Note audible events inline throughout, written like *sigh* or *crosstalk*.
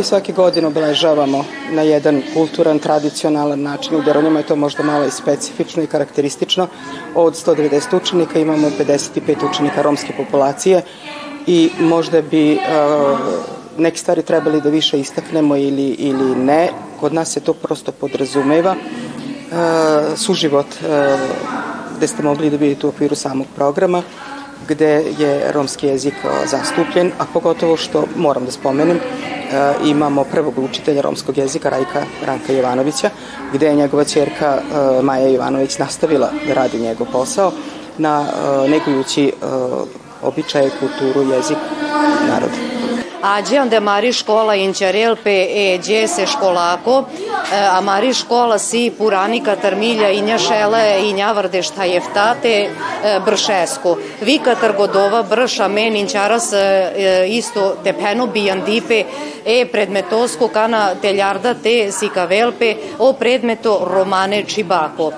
Kao i svake godine obeležavamo na jedan kulturan, tradicionalan način. U Deronjama je to možda malo i specifično i karakteristično. Od 190 učenika imamo 55 učenika romske populacije i možda bi uh, neke stvari trebali da više istaknemo ili, ili ne. Kod nas se to prosto podrazumeva. Uh, suživot uh, gde ste mogli da vidite u okviru samog programa gde je romski jezik zastupljen, a pogotovo što moram da spomenem, imamo prvog učitelja romskog jezika Rajka Ranka Jovanovića, gde je njegova čerka Maja Jovanović nastavila da radi njegov posao na negujući običaje, kulturu, jezik naroda. Ađe ande mari škola inčarel pe e se školako, a mari škola si purani katarmilja i šele i vrde šta jeftate bršesko. Vi katargodova brša men inčaras isto tepeno bijandipe e predmetosko kana teljarda te sikavelpe o predmeto romane čibako.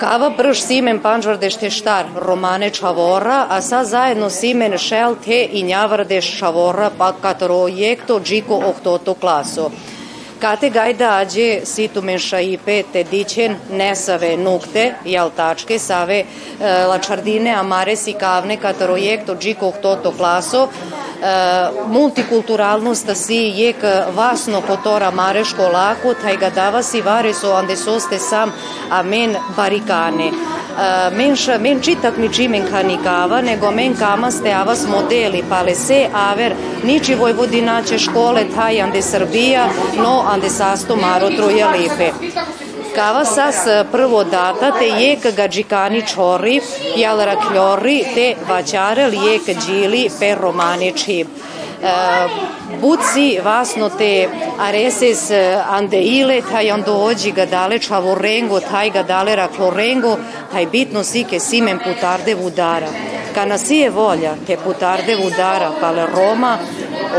Kava prš simen panđvarde štar romane čavora, a sa zajedno simen šel te i njavrde šavora pa katorojekto džiko ohtoto klaso. Kate gajda ađe situ menša i pete dićen nesave nukte, jaltačke, save lačardine, amare si kavne katorojekto džiko ohtoto klaso, multikulturalnost si jek vasno kotora mare školako, taj ga dava si vare so ande soste sam a men barikane. Men, ša, men čitak mi čimen kanikava, nego men kama ste avas modeli, pale se aver, niči Vojvodina će škole taj ande Srbija, no ande sasto maro troja lepe. Kava sas prvo data te jek gađikani čori, jal rakljori te vaćare lijek džili per romane čib. buci vasno te areses ande ile taj ando ođi ga dale čavorengo taj ga dale raklorengo taj bitno sike simen putarde vudara kana je volja te putarde vudara pale Roma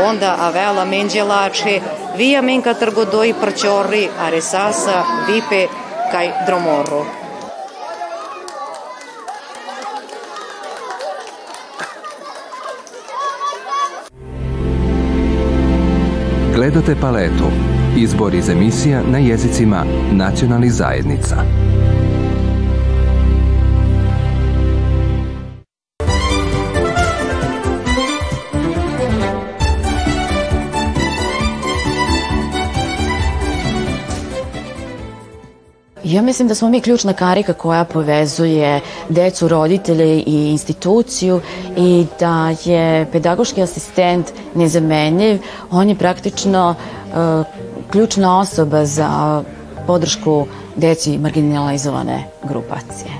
onda avela menđelače via menka trgodoi prćori aresasa vipe kaj dromorro Gledate paletu. Izbor iz emisija na jezicima nacionalnih zajednica. Ja mislim da smo mi ključna karika koja povezuje decu, roditelje i instituciju i da je pedagoški asistent nezamenljiv. On je praktično uh, ključna osoba za podršku deci marginalizovane grupacije.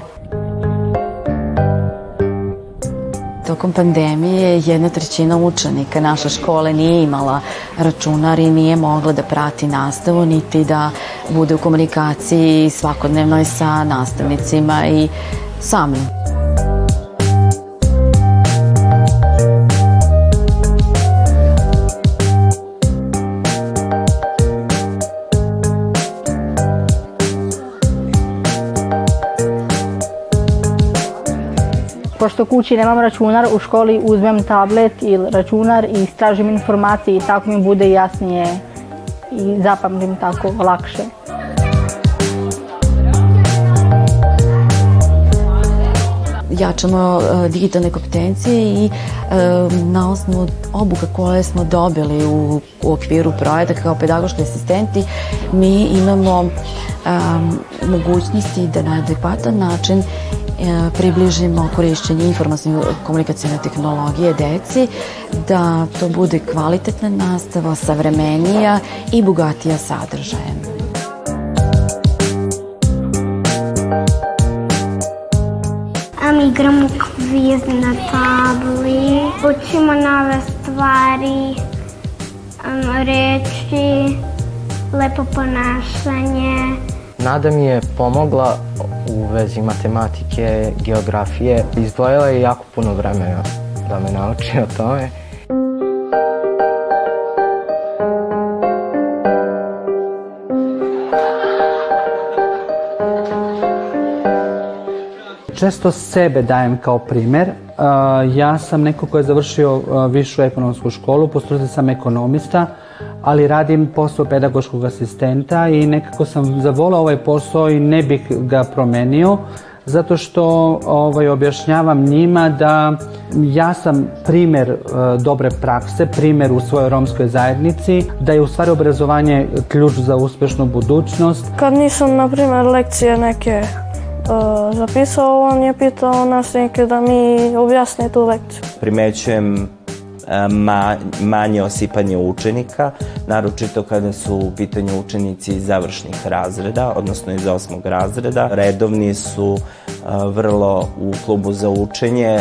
Tokom pandemije jedna trećina učenika naše škole nije imala računar i nije mogla da prati nastavu niti da bude u komunikaciji svakodnevnoj sa nastavnicima i samim. Pošto kući nemam računar, u školi uzmem tablet ili računar i istražim informacije i tako mi bude jasnije i zapamtim tako lakše. jačamo uh, digitalne kompetencije i uh, na osnovu obuka koje smo dobili u, u okviru projekta kao pedagoški asistenti mi imamo um, mogućnosti da na adekvatan način E, približimo korišćenje informacijne komunikacijne tehnologije deci, da to bude kvalitetna nastava, savremenija i bogatija sadržajem. A mi igramo kviz na tabli, učimo nove stvari, reči, lepo ponašanje. Nada mi je pomogla u vezi matematike, geografije. Izdvojila je jako puno vremena da me nauči o tome. Često sebe dajem kao primer ja sam neko ko je završio višu ekonomsku školu, po sam ekonomista, ali radim posao pedagoškog asistenta i nekako sam zavolao ovaj posao i ne bih ga promenio zato što ovaj, objašnjavam njima da ja sam primer e, dobre prakse, primer u svojoj romskoj zajednici, da je u stvari obrazovanje ključ za uspešnu budućnost. Kad nisam, na primjer, lekcije neke uh, zapisao, on je pitao nastavnike da mi objasne tu lekciju. Primećujem ma, manje osipanje učenika, naročito kada su u pitanju učenici iz završnih razreda, odnosno iz osmog razreda. Redovni su vrlo u klubu za učenje.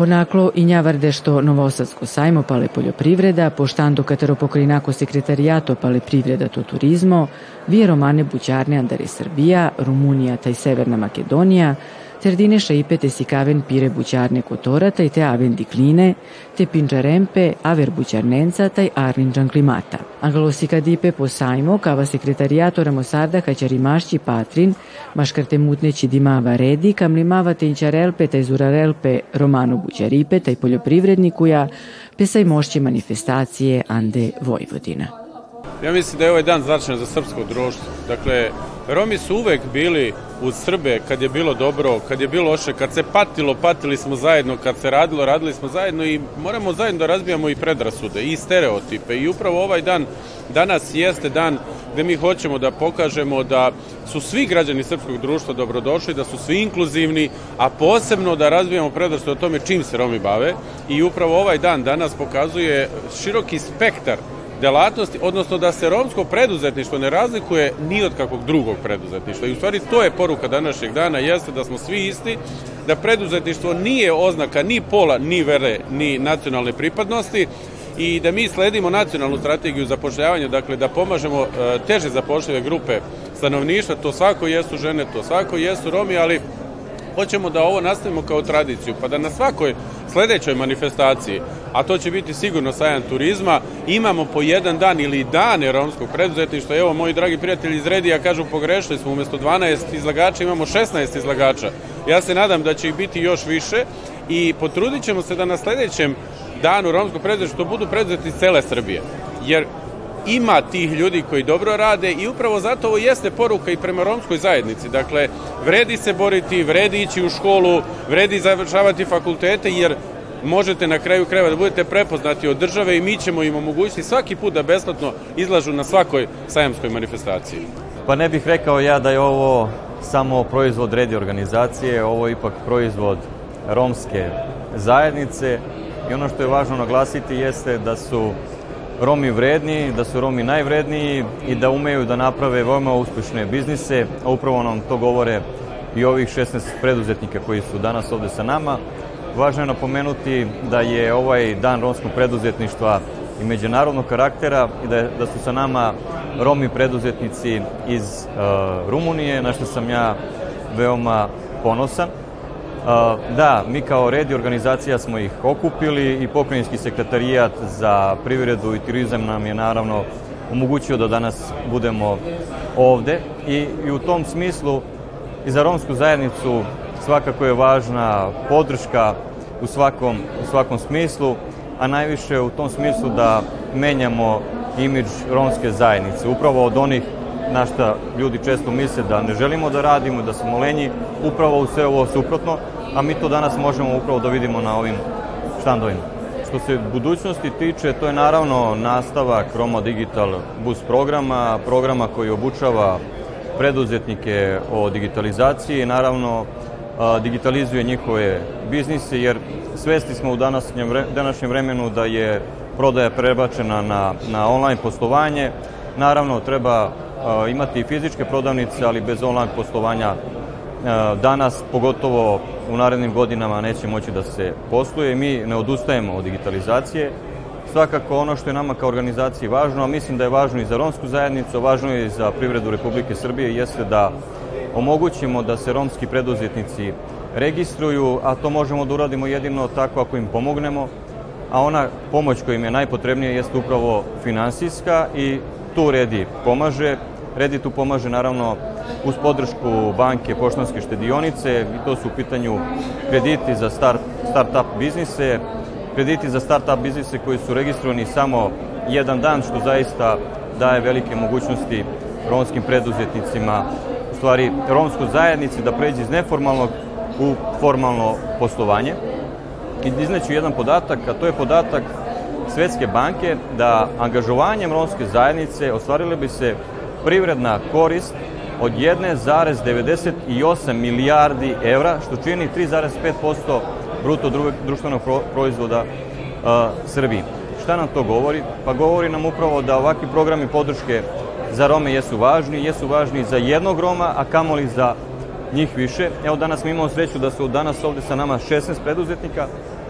Ponaklo i njavarde što Novosadsko sajmo pale poljoprivreda, poštando katero pokrinako sekretarijato pale privreda to turizmo, vije romane bućarne Andare Srbija, Rumunija taj Severna Makedonija, Terdine ipete si kaven pire bućarne kotorata i te aven dikline, te pinčarempe aver bućarnenca taj arninđan klimata. Anglosika dipe po sajmo, kava sekretarijato ramosarda kaćarimašći patrin, maškarte mutneći dimava redi, kam limava tenčarelpe taj zurarelpe romanu bućaripe taj poljoprivrednikuja, pesaj mošće manifestacije Ande Vojvodina. Ja mislim da je ovaj dan značajan za srpsko društvo. Dakle, Romi su uvek bili uz Srbe kad je bilo dobro, kad je bilo loše, kad se patilo, patili smo zajedno, kad se radilo, radili smo zajedno i moramo zajedno da razbijamo i predrasude i stereotipe. I upravo ovaj dan danas jeste dan gde mi hoćemo da pokažemo da su svi građani srpskog društva dobrodošli, da su svi inkluzivni, a posebno da razbijamo predrasude o tome čim se Romi bave. I upravo ovaj dan danas pokazuje široki spektar delatnosti, odnosno da se romsko preduzetništvo ne razlikuje ni od kakvog drugog preduzetništva. I u stvari to je poruka današnjeg dana, jeste da smo svi isti, da preduzetništvo nije oznaka ni pola, ni vere, ni nacionalne pripadnosti, i da mi sledimo nacionalnu strategiju zapošljavanja, dakle da pomažemo e, teže zapošljive grupe stanovništva, to svako jesu žene, to svako jesu Romi, ali hoćemo da ovo nastavimo kao tradiciju, pa da na svakoj sledećoj manifestaciji, a to će biti sigurno sajam turizma, imamo po jedan dan ili dane romskog preduzetništva. Evo, moji dragi prijatelji iz Redija kažu pogrešili smo, umesto 12 izlagača imamo 16 izlagača. Ja se nadam da će ih biti još više i potrudit ćemo se da na sledećem danu romskog preduzetništva budu preduzetnici cele Srbije. Jer ima tih ljudi koji dobro rade i upravo zato ovo jeste poruka i prema romskoj zajednici. Dakle, vredi se boriti, vredi ići u školu, vredi završavati fakultete, jer možete na kraju kreva da budete prepoznati od države i mi ćemo im omogućiti svaki put da besplatno izlažu na svakoj sajamskoj manifestaciji. Pa ne bih rekao ja da je ovo samo proizvod redi organizacije, ovo je ipak proizvod romske zajednice i ono što je važno naglasiti jeste da su Romi vredni, da su Romi najvredniji i da umeju da naprave veoma uspešne biznise, a upravo nam to govore i ovih 16 preduzetnika koji su danas ovde sa nama. Važno je napomenuti da je ovaj dan romskog preduzetništva i međunarodnog karaktera i da, da su sa nama Romi preduzetnici iz uh, Rumunije, na što sam ja veoma ponosan. Da, mi kao red i organizacija smo ih okupili i pokrajinski sekretarijat za privredu i turizam nam je naravno omogućio da danas budemo ovde i, i u tom smislu i za romsku zajednicu svakako je važna podrška u svakom, u svakom smislu, a najviše u tom smislu da menjamo imidž romske zajednice. Upravo od onih na šta ljudi često misle da ne želimo da radimo, da smo lenji, upravo u sve ovo suprotno, a mi to danas možemo upravo da vidimo na ovim štandovima. Što se budućnosti tiče, to je naravno nastavak Roma Digital Bus programa, programa koji obučava preduzetnike o digitalizaciji i naravno digitalizuje njihove biznise, jer svesti smo u današnjem, vremenu da je prodaja prebačena na, na online poslovanje. Naravno, treba imati fizičke prodavnice, ali bez online poslovanja danas, pogotovo u narednim godinama, neće moći da se posluje. Mi ne odustajemo od digitalizacije. Svakako ono što je nama kao organizaciji važno, a mislim da je važno i za romsku zajednicu, važno je i za privredu Republike Srbije, jeste da omogućimo da se romski preduzetnici registruju, a to možemo da uradimo jedino tako ako im pomognemo, a ona pomoć koja im je najpotrebnija jeste upravo finansijska i tu Redi pomaže. Redi tu pomaže naravno uz podršku banke Poštanske štedionice i to su u pitanju krediti za start, start-up biznise, krediti za start-up biznise koji su registrovani samo jedan dan, što zaista daje velike mogućnosti romskim preduzetnicima, stvari romskoj zajednici da pređe iz neformalnog u formalno poslovanje. I izneću jedan podatak, a to je podatak Svetske banke da angažovanjem romske zajednice ostvarile bi se privredna korist od 1,98 milijardi evra, što čini 3,5% bruto društvenog proizvoda Srbiji. Šta nam to govori? Pa govori nam upravo da ovakvi programi podrške za Rome jesu važni, jesu važni za jednog Roma, a kamoli za njih više. Evo danas mi imamo sreću da su danas ovde sa nama 16 preduzetnika,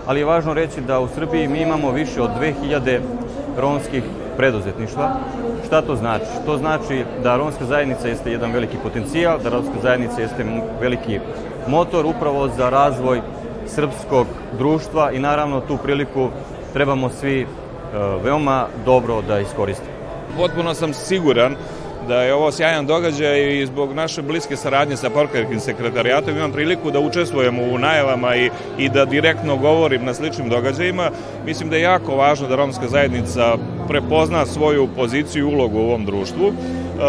ali je važno reći da u Srbiji mi imamo više od 2000 romskih preduzetništva. Šta to znači? To znači da romska zajednica jeste jedan veliki potencijal, da romska zajednica jeste veliki motor upravo za razvoj srpskog društva i naravno tu priliku trebamo svi e, veoma dobro da iskoristimo. Potpuno sam siguran da je ovo sjajan događaj i zbog naše bliske saradnje sa Porkarskim sekretarijatom imam priliku da učestvujem u najavama i, i da direktno govorim na sličnim događajima. Mislim da je jako važno da romska zajednica prepozna svoju poziciju i ulogu u ovom društvu Uh,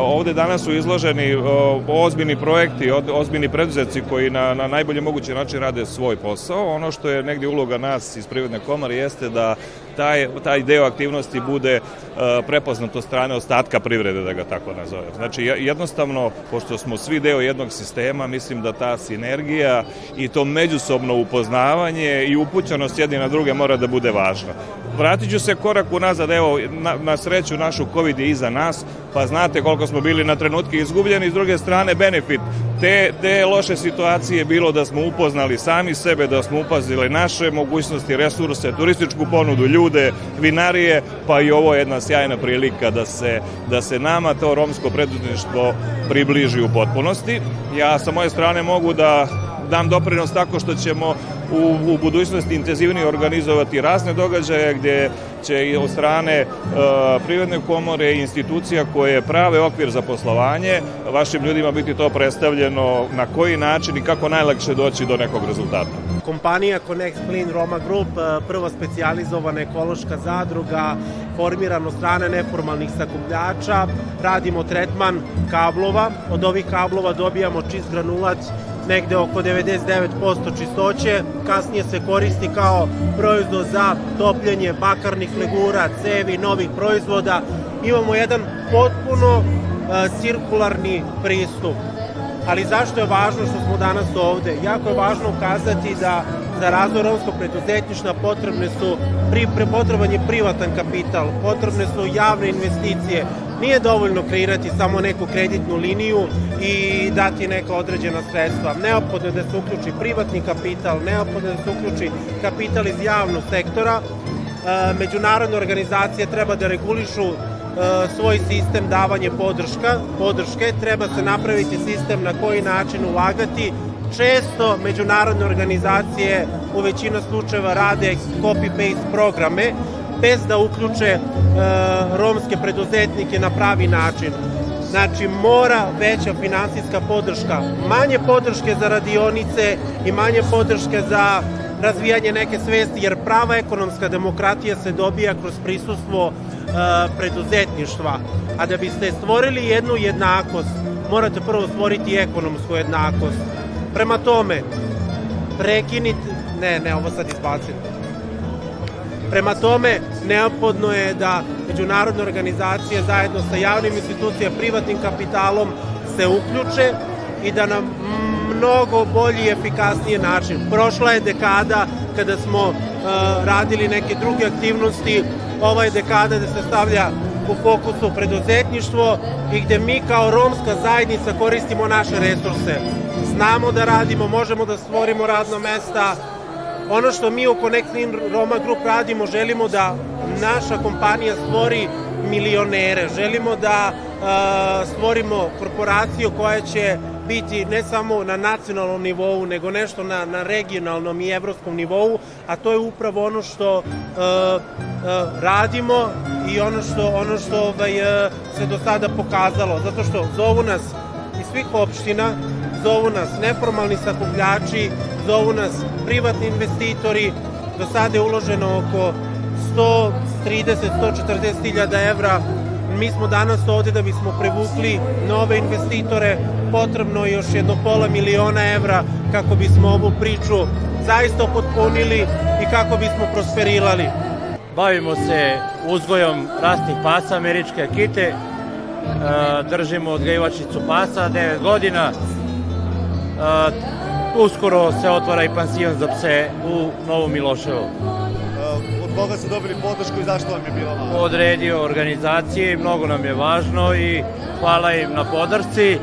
ovde danas su izloženi uh, ozbiljni projekti, ozbiljni preduzetci koji na, na najbolje mogući način rade svoj posao. Ono što je negdje uloga nas iz Privredne komare jeste da taj, taj deo aktivnosti bude uh, prepoznat od strane ostatka privrede, da ga tako nazovem. Znači, jednostavno, pošto smo svi deo jednog sistema, mislim da ta sinergija i to međusobno upoznavanje i upućenost jedni na druge mora da bude važna. Vratit ću se korak unazad, evo, na, na sreću našu COVID je iza nas, pa znate koliko smo bili na trenutke izgubljeni, s druge strane benefit te, te loše situacije bilo da smo upoznali sami sebe, da smo upazili naše mogućnosti, resurse, turističku ponudu, ljude, vinarije, pa i ovo je jedna sjajna prilika da se, da se nama to romsko preduzetništvo približi u potpunosti. Ja sa moje strane mogu da dam doprinos tako što ćemo u, u budućnosti intenzivnije organizovati razne događaje gdje će i od strane uh, privredne komore i institucija koje prave okvir za poslovanje vašim ljudima biti to predstavljeno na koji način i kako najlakše doći do nekog rezultata. Kompanija Connect Clean Roma Group, prva specializovana ekološka zadruga, formirana od strane neformalnih sakupljača, radimo tretman kablova, od ovih kablova dobijamo čist granulat negde oko 99% čistoće, kasnije se koristi kao proizvod za topljenje bakarnih legura, cevi, novih proizvoda. Imamo jedan potpuno uh, cirkularni pristup. Ali zašto je važno što smo danas ovde? Jako je važno ukazati da za razvoj romskog preduzetništva potrebne su pri, potreban je privatan kapital, potrebne su javne investicije, Nije dovoljno kreirati samo neku kreditnu liniju i dati neka određena sredstva. Neophodno je da se uključi privatni kapital, neophodno je da se uključi kapital iz javnog sektora. E, međunarodne organizacije treba da regulišu e, svoj sistem davanje podrška, podrške, treba se napraviti sistem na koji način ulagati. Često međunarodne organizacije u većina slučajeva rade copy-paste programe bez da uključe e, romske preduzetnike na pravi način. Znači, mora veća finansijska podrška. Manje podrške za radionice i manje podrške za razvijanje neke svesti, jer prava ekonomska demokratija se dobija kroz prisustvo e, preduzetništva. A da biste stvorili jednu jednakost, morate prvo stvoriti ekonomsku jednakost. Prema tome, prekinite, ne, ne, ovo sad izbacim Prema tome, neophodno je da međunarodne organizacije zajedno sa javnim institucijama, privatnim kapitalom se uključe i da nam mnogo bolji i efikasnije način. Prošla je dekada kada smo uh, radili neke druge aktivnosti, ova je dekada da se stavlja u fokusu preduzetništvo i gde mi kao romska zajednica koristimo naše resurse. Znamo da radimo, možemo da stvorimo radno mesta. Ono što mi u Connect in Roma Group radimo, želimo da naša kompanija stvori milionere. Želimo da uh, stvorimo korporaciju koja će biti ne samo na nacionalnom nivou, nego nešto na, na regionalnom i evropskom nivou, a to je upravo ono što uh, uh, radimo i ono što, ono što ovaj, uh, se do sada pokazalo. Zato što zovu nas iz svih opština, zovu nas neformalni sakupljači, zovu nas privatni investitori, do sada je uloženo oko 130-140 hiljada evra. Mi smo danas ovde da bismo prevukli nove investitore, potrebno još jedno pola miliona evra kako bismo ovu priču zaista potpunili i kako bismo prosperilali. Bavimo se uzgojom rastnih pasa, američke akite, e, držimo odgajivačicu pasa 9 godina, e, uskoro se otvara i pansion za pse u Novom Miloševu koga ste dobili podršku i zašto vam je bila važna? Odredio organizacije, mnogo nam je važno i hvala im na podršci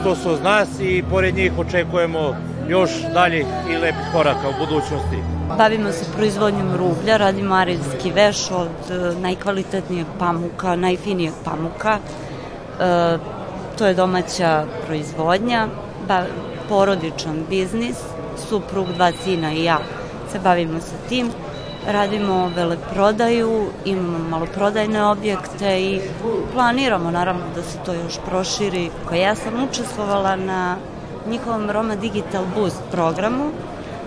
što su uz nas i pored njih očekujemo još daljih i lepih koraka u budućnosti. Bavimo se proizvodnjom rublja, radimo arilski veš od e, najkvalitetnijeg pamuka, najfinijeg pamuka. E, to je domaća proizvodnja, ba, porodičan biznis, suprug, dva sina i ja se bavimo sa tim radimo veleprodaju, imamo maloprodajne objekte i planiramo naravno da se to još proširi. Ja sam učestvovala na njihovom Roma Digital Boost programu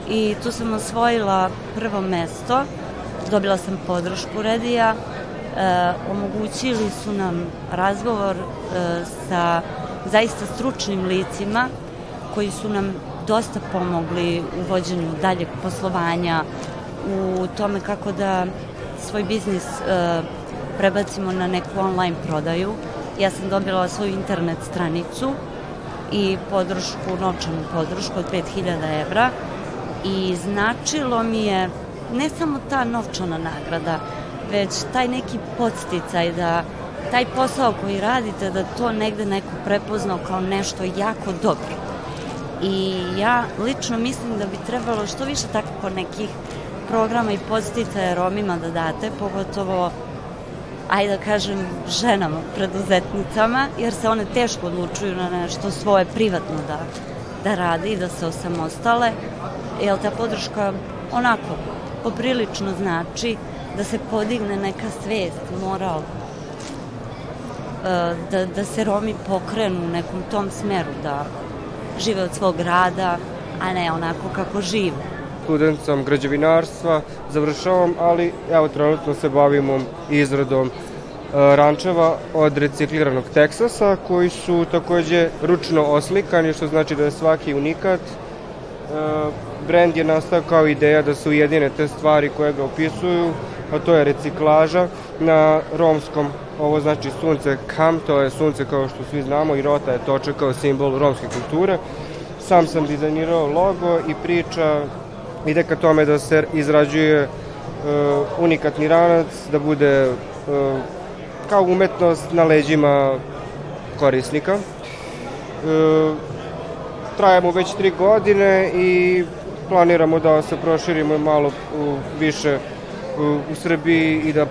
i tu sam osvojila prvo mesto, dobila sam podršku Redija, e, omogućili su nam razgovor e, sa zaista stručnim licima koji su nam dosta pomogli u vođenju daljeg poslovanja, u tome kako da svoj biznis e, prebacimo na neku online prodaju. Ja sam dobila svoju internet stranicu i podršku, novčanu podršku od 5000 evra i značilo mi je ne samo ta novčana nagrada, već taj neki podsticaj da taj posao koji radite, da to negde neko prepoznao kao nešto jako dobro. I ja lično mislim da bi trebalo što više tako nekih programa i posticaje Romima da date, pogotovo ajde da kažem, ženama, preduzetnicama, jer se one teško odlučuju na nešto svoje privatno da, da rade i da se osamostale, jer ta podrška onako poprilično znači da se podigne neka svest, moral, e, da, da se Romi pokrenu u nekom tom smeru, da žive od svog rada, a ne onako kako žive student sam građevinarstva, završavam, ali evo trenutno se bavimo izradom e, rančeva od recikliranog teksasa koji su takođe ručno oslikani, što znači da je svaki unikat. E, brand je nastao kao ideja da su ujedine te stvari koje ga opisuju, a to je reciklaža na romskom, ovo znači sunce kam, to je sunce kao što svi znamo i rota je točak kao simbol romske kulture. Sam sam dizajnirao logo i priča ide ka tome da se izrađuje uh, unikatni ranac, da bude uh, kao umetnost na leđima korisnika. Uh, trajemo već tri godine i planiramo da se proširimo malo u, više u Srbiji i da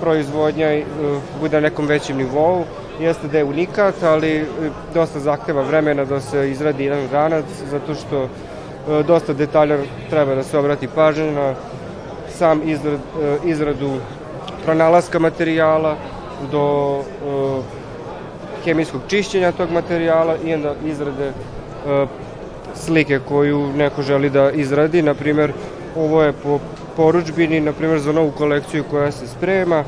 proizvodnja uh, bude na nekom većem nivou. Jeste da je unikat, ali dosta zahteva vremena da se izradi jedan ranac, zato što E, dosta detalja treba da se obrati pažnje na sam izrad, e, izradu pronalaska materijala do e, hemijskog čišćenja tog materijala i onda izrade slike koju neko želi da izradi. Naprimer, ovo je po poručbini, naprimer za novu kolekciju koja se sprema,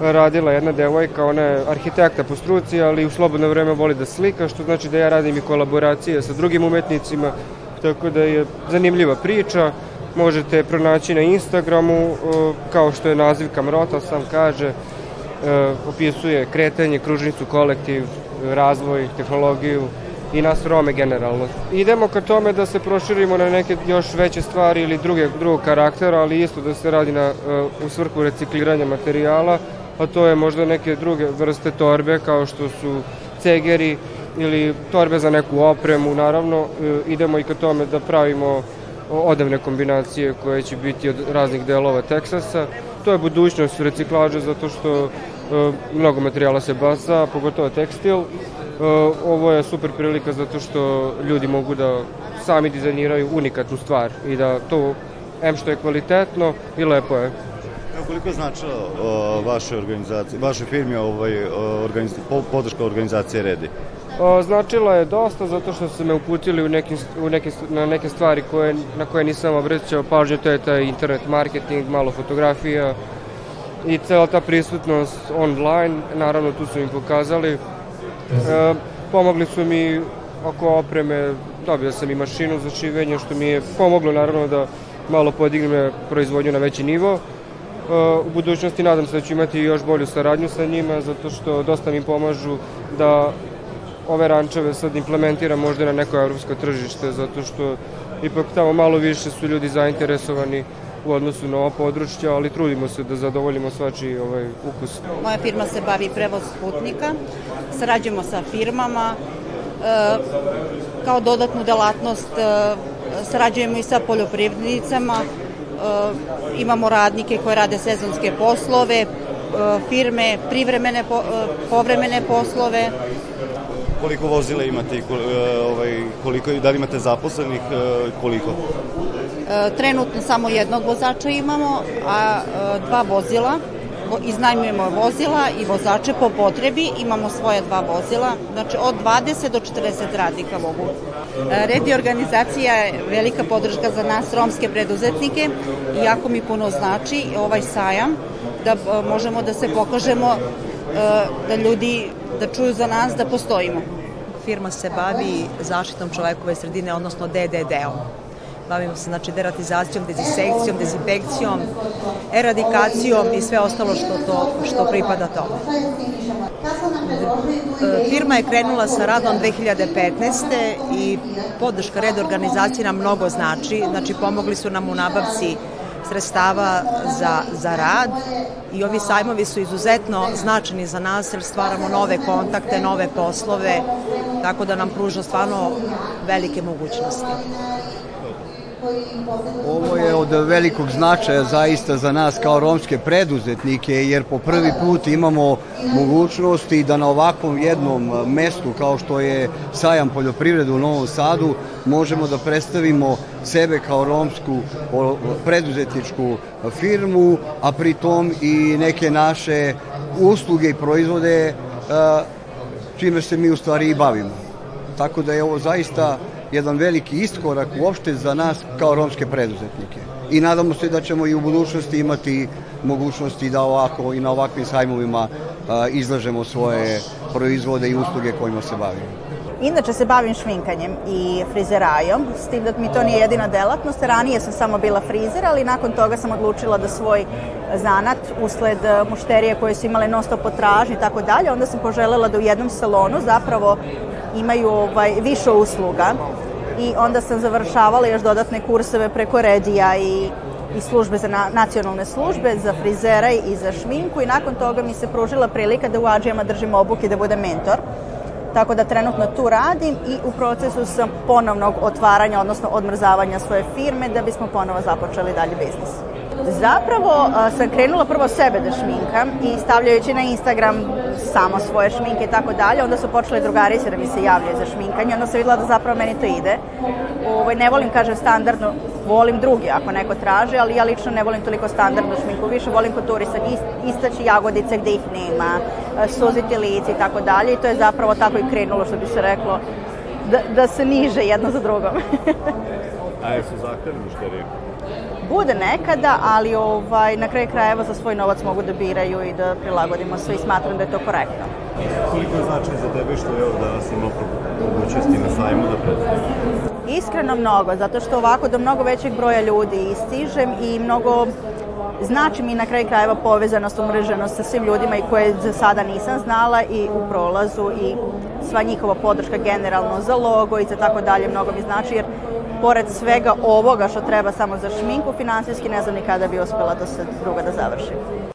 radila jedna devojka, ona je arhitekta po struci, ali u slobodno vreme voli da slika, što znači da ja radim i kolaboracije sa drugim umetnicima, tako da je zanimljiva priča. Možete pronaći na Instagramu, kao što je naziv Kamrota sam kaže, e, opisuje kretanje, kružnicu, kolektiv, razvoj, tehnologiju i nas Rome generalno. Idemo ka tome da se proširimo na neke još veće stvari ili druge, drugog karaktera, ali isto da se radi na, e, u svrhu recikliranja materijala a to je možda neke druge vrste torbe kao što su cegeri ili torbe za neku opremu. Naravno, e, idemo i ka tome da pravimo odevne kombinacije koje će biti od raznih delova Teksasa. To je budućnost reciklaže zato što e, mnogo materijala se baca, pogotovo tekstil. E, ovo je super prilika zato što ljudi mogu da sami dizajniraju unikatnu stvar i da to, em što je kvalitetno i lepo je. Evo koliko je značilo vaše organizacije, vaše firme ovaj, organiz, podrška organizacije Redi? O, značilo je dosta zato što su me uputili u neke, u neke, na neke stvari koje, na koje nisam obraćao pažnju, to je taj internet marketing, malo fotografija i cela ta prisutnost online, naravno tu su im pokazali. E, pomogli su mi oko opreme, dobio sam i mašinu za šivenje, što mi je pomoglo naravno da malo podignem proizvodnju na veći nivo. E, u budućnosti nadam se da ću imati još bolju saradnju sa njima, zato što dosta mi pomažu da ove rančeve sad implementira možda na neko evropsko tržište, zato što ipak tamo malo više su ljudi zainteresovani u odnosu na ovo područje, ali trudimo se da zadovoljimo svačiji ovaj ukus. Moja firma se bavi prevoz putnika, sarađujemo sa firmama, e, kao dodatnu delatnost e, sarađujemo i sa poljoprivrednicama, e, imamo radnike koje rade sezonske poslove, e, firme, privremene, po, e, povremene poslove, koliko vozila imate i e, ovaj, koliko, da li imate zaposlenih, koliko? E, trenutno samo jednog vozača imamo, a dva vozila, iznajmujemo vozila i vozače po potrebi, imamo svoje dva vozila, znači od 20 do 40 radnika mogu. Red i organizacija je velika podrška za nas romske preduzetnike i jako mi puno znači ovaj sajam da možemo da se pokažemo da ljudi da čuju za nas da postojimo. Firma se bavi zaštitom čovekove sredine, odnosno DDD-om. Bavimo se znači deratizacijom, dezisekcijom, dezinfekcijom, eradikacijom i sve ostalo što, to, što pripada tome. Firma je krenula sa radom 2015. i podrška red organizacije nam mnogo znači. Znači pomogli su nam u nabavci sredstava za, za rad i ovi sajmovi su izuzetno značajni za nas jer stvaramo nove kontakte, nove poslove, tako da nam pruža stvarno velike mogućnosti. Ovo je od velikog značaja zaista za nas kao romske preduzetnike jer po prvi put imamo mogućnosti da na ovakvom jednom mestu kao što je sajam poljoprivrede u Novom Sadu možemo da predstavimo sebe kao romsku preduzetničku firmu, a pritom i neke naše usluge i proizvode čime se mi u stvari i bavimo. Tako da je ovo zaista jedan veliki iskorak uopšte za nas kao romske preduzetnike. I nadamo se da ćemo i u budućnosti imati mogućnosti da ovako i na ovakvim sajmovima izlažemo svoje proizvode i usluge kojima se bavimo. Inače se bavim šminkanjem i frizerajom, s tim da mi to nije jedina delatnost. Ranije sam samo bila frizer, ali nakon toga sam odlučila da svoj zanat usled mušterije koje su imale non stop potražnje i tako dalje, onda sam poželela da u jednom salonu zapravo imaju ovaj, više usluga i onda sam završavala još dodatne kurseve preko Redija i i službe za na, nacionalne službe, za frizera i za šminku i nakon toga mi se pružila prilika da u Adžijama držim obuke da budem mentor. Tako da trenutno tu radim i u procesu sam ponovnog otvaranja, odnosno odmrzavanja svoje firme da bismo ponovo započeli dalje biznis. Zapravo sam krenula prvo sebe da šminkam i stavljajući na Instagram samo svoje šminke i tako dalje, onda su počeli drugarice da mi se javljaju za šminkanje, onda sam videla da zapravo meni to ide. Ovaj, ne volim, kažem, standardno, volim drugi ako neko traži, ali ja lično ne volim toliko standardnu šminku, više volim konturisan, istaći jagodice gde ih nema, suziti lice i tako dalje i to je zapravo tako i krenulo, što bi se reklo, da, da se niže jedno za drugom. *laughs* A jesu zahtevni mušterije? Bude nekada, ali ovaj, na kraju krajeva za svoj novac mogu da biraju i da prilagodimo sve i smatram da je to korektno. Koliko je značaj za tebe što je ovo danas imao mogućnosti na sajmu da predstavljaš? Iskreno mnogo, zato što ovako do mnogo većeg broja ljudi istižem i mnogo znači mi na kraju krajeva povezanost, umreženost sa svim ljudima i koje za sada nisam znala i u prolazu i sva njihova podrška generalno za logo i za tako dalje mnogo mi znači jer pored svega ovoga što treba samo za šminku, finansijski ne znam ni kada bi uspela da se druga da završi.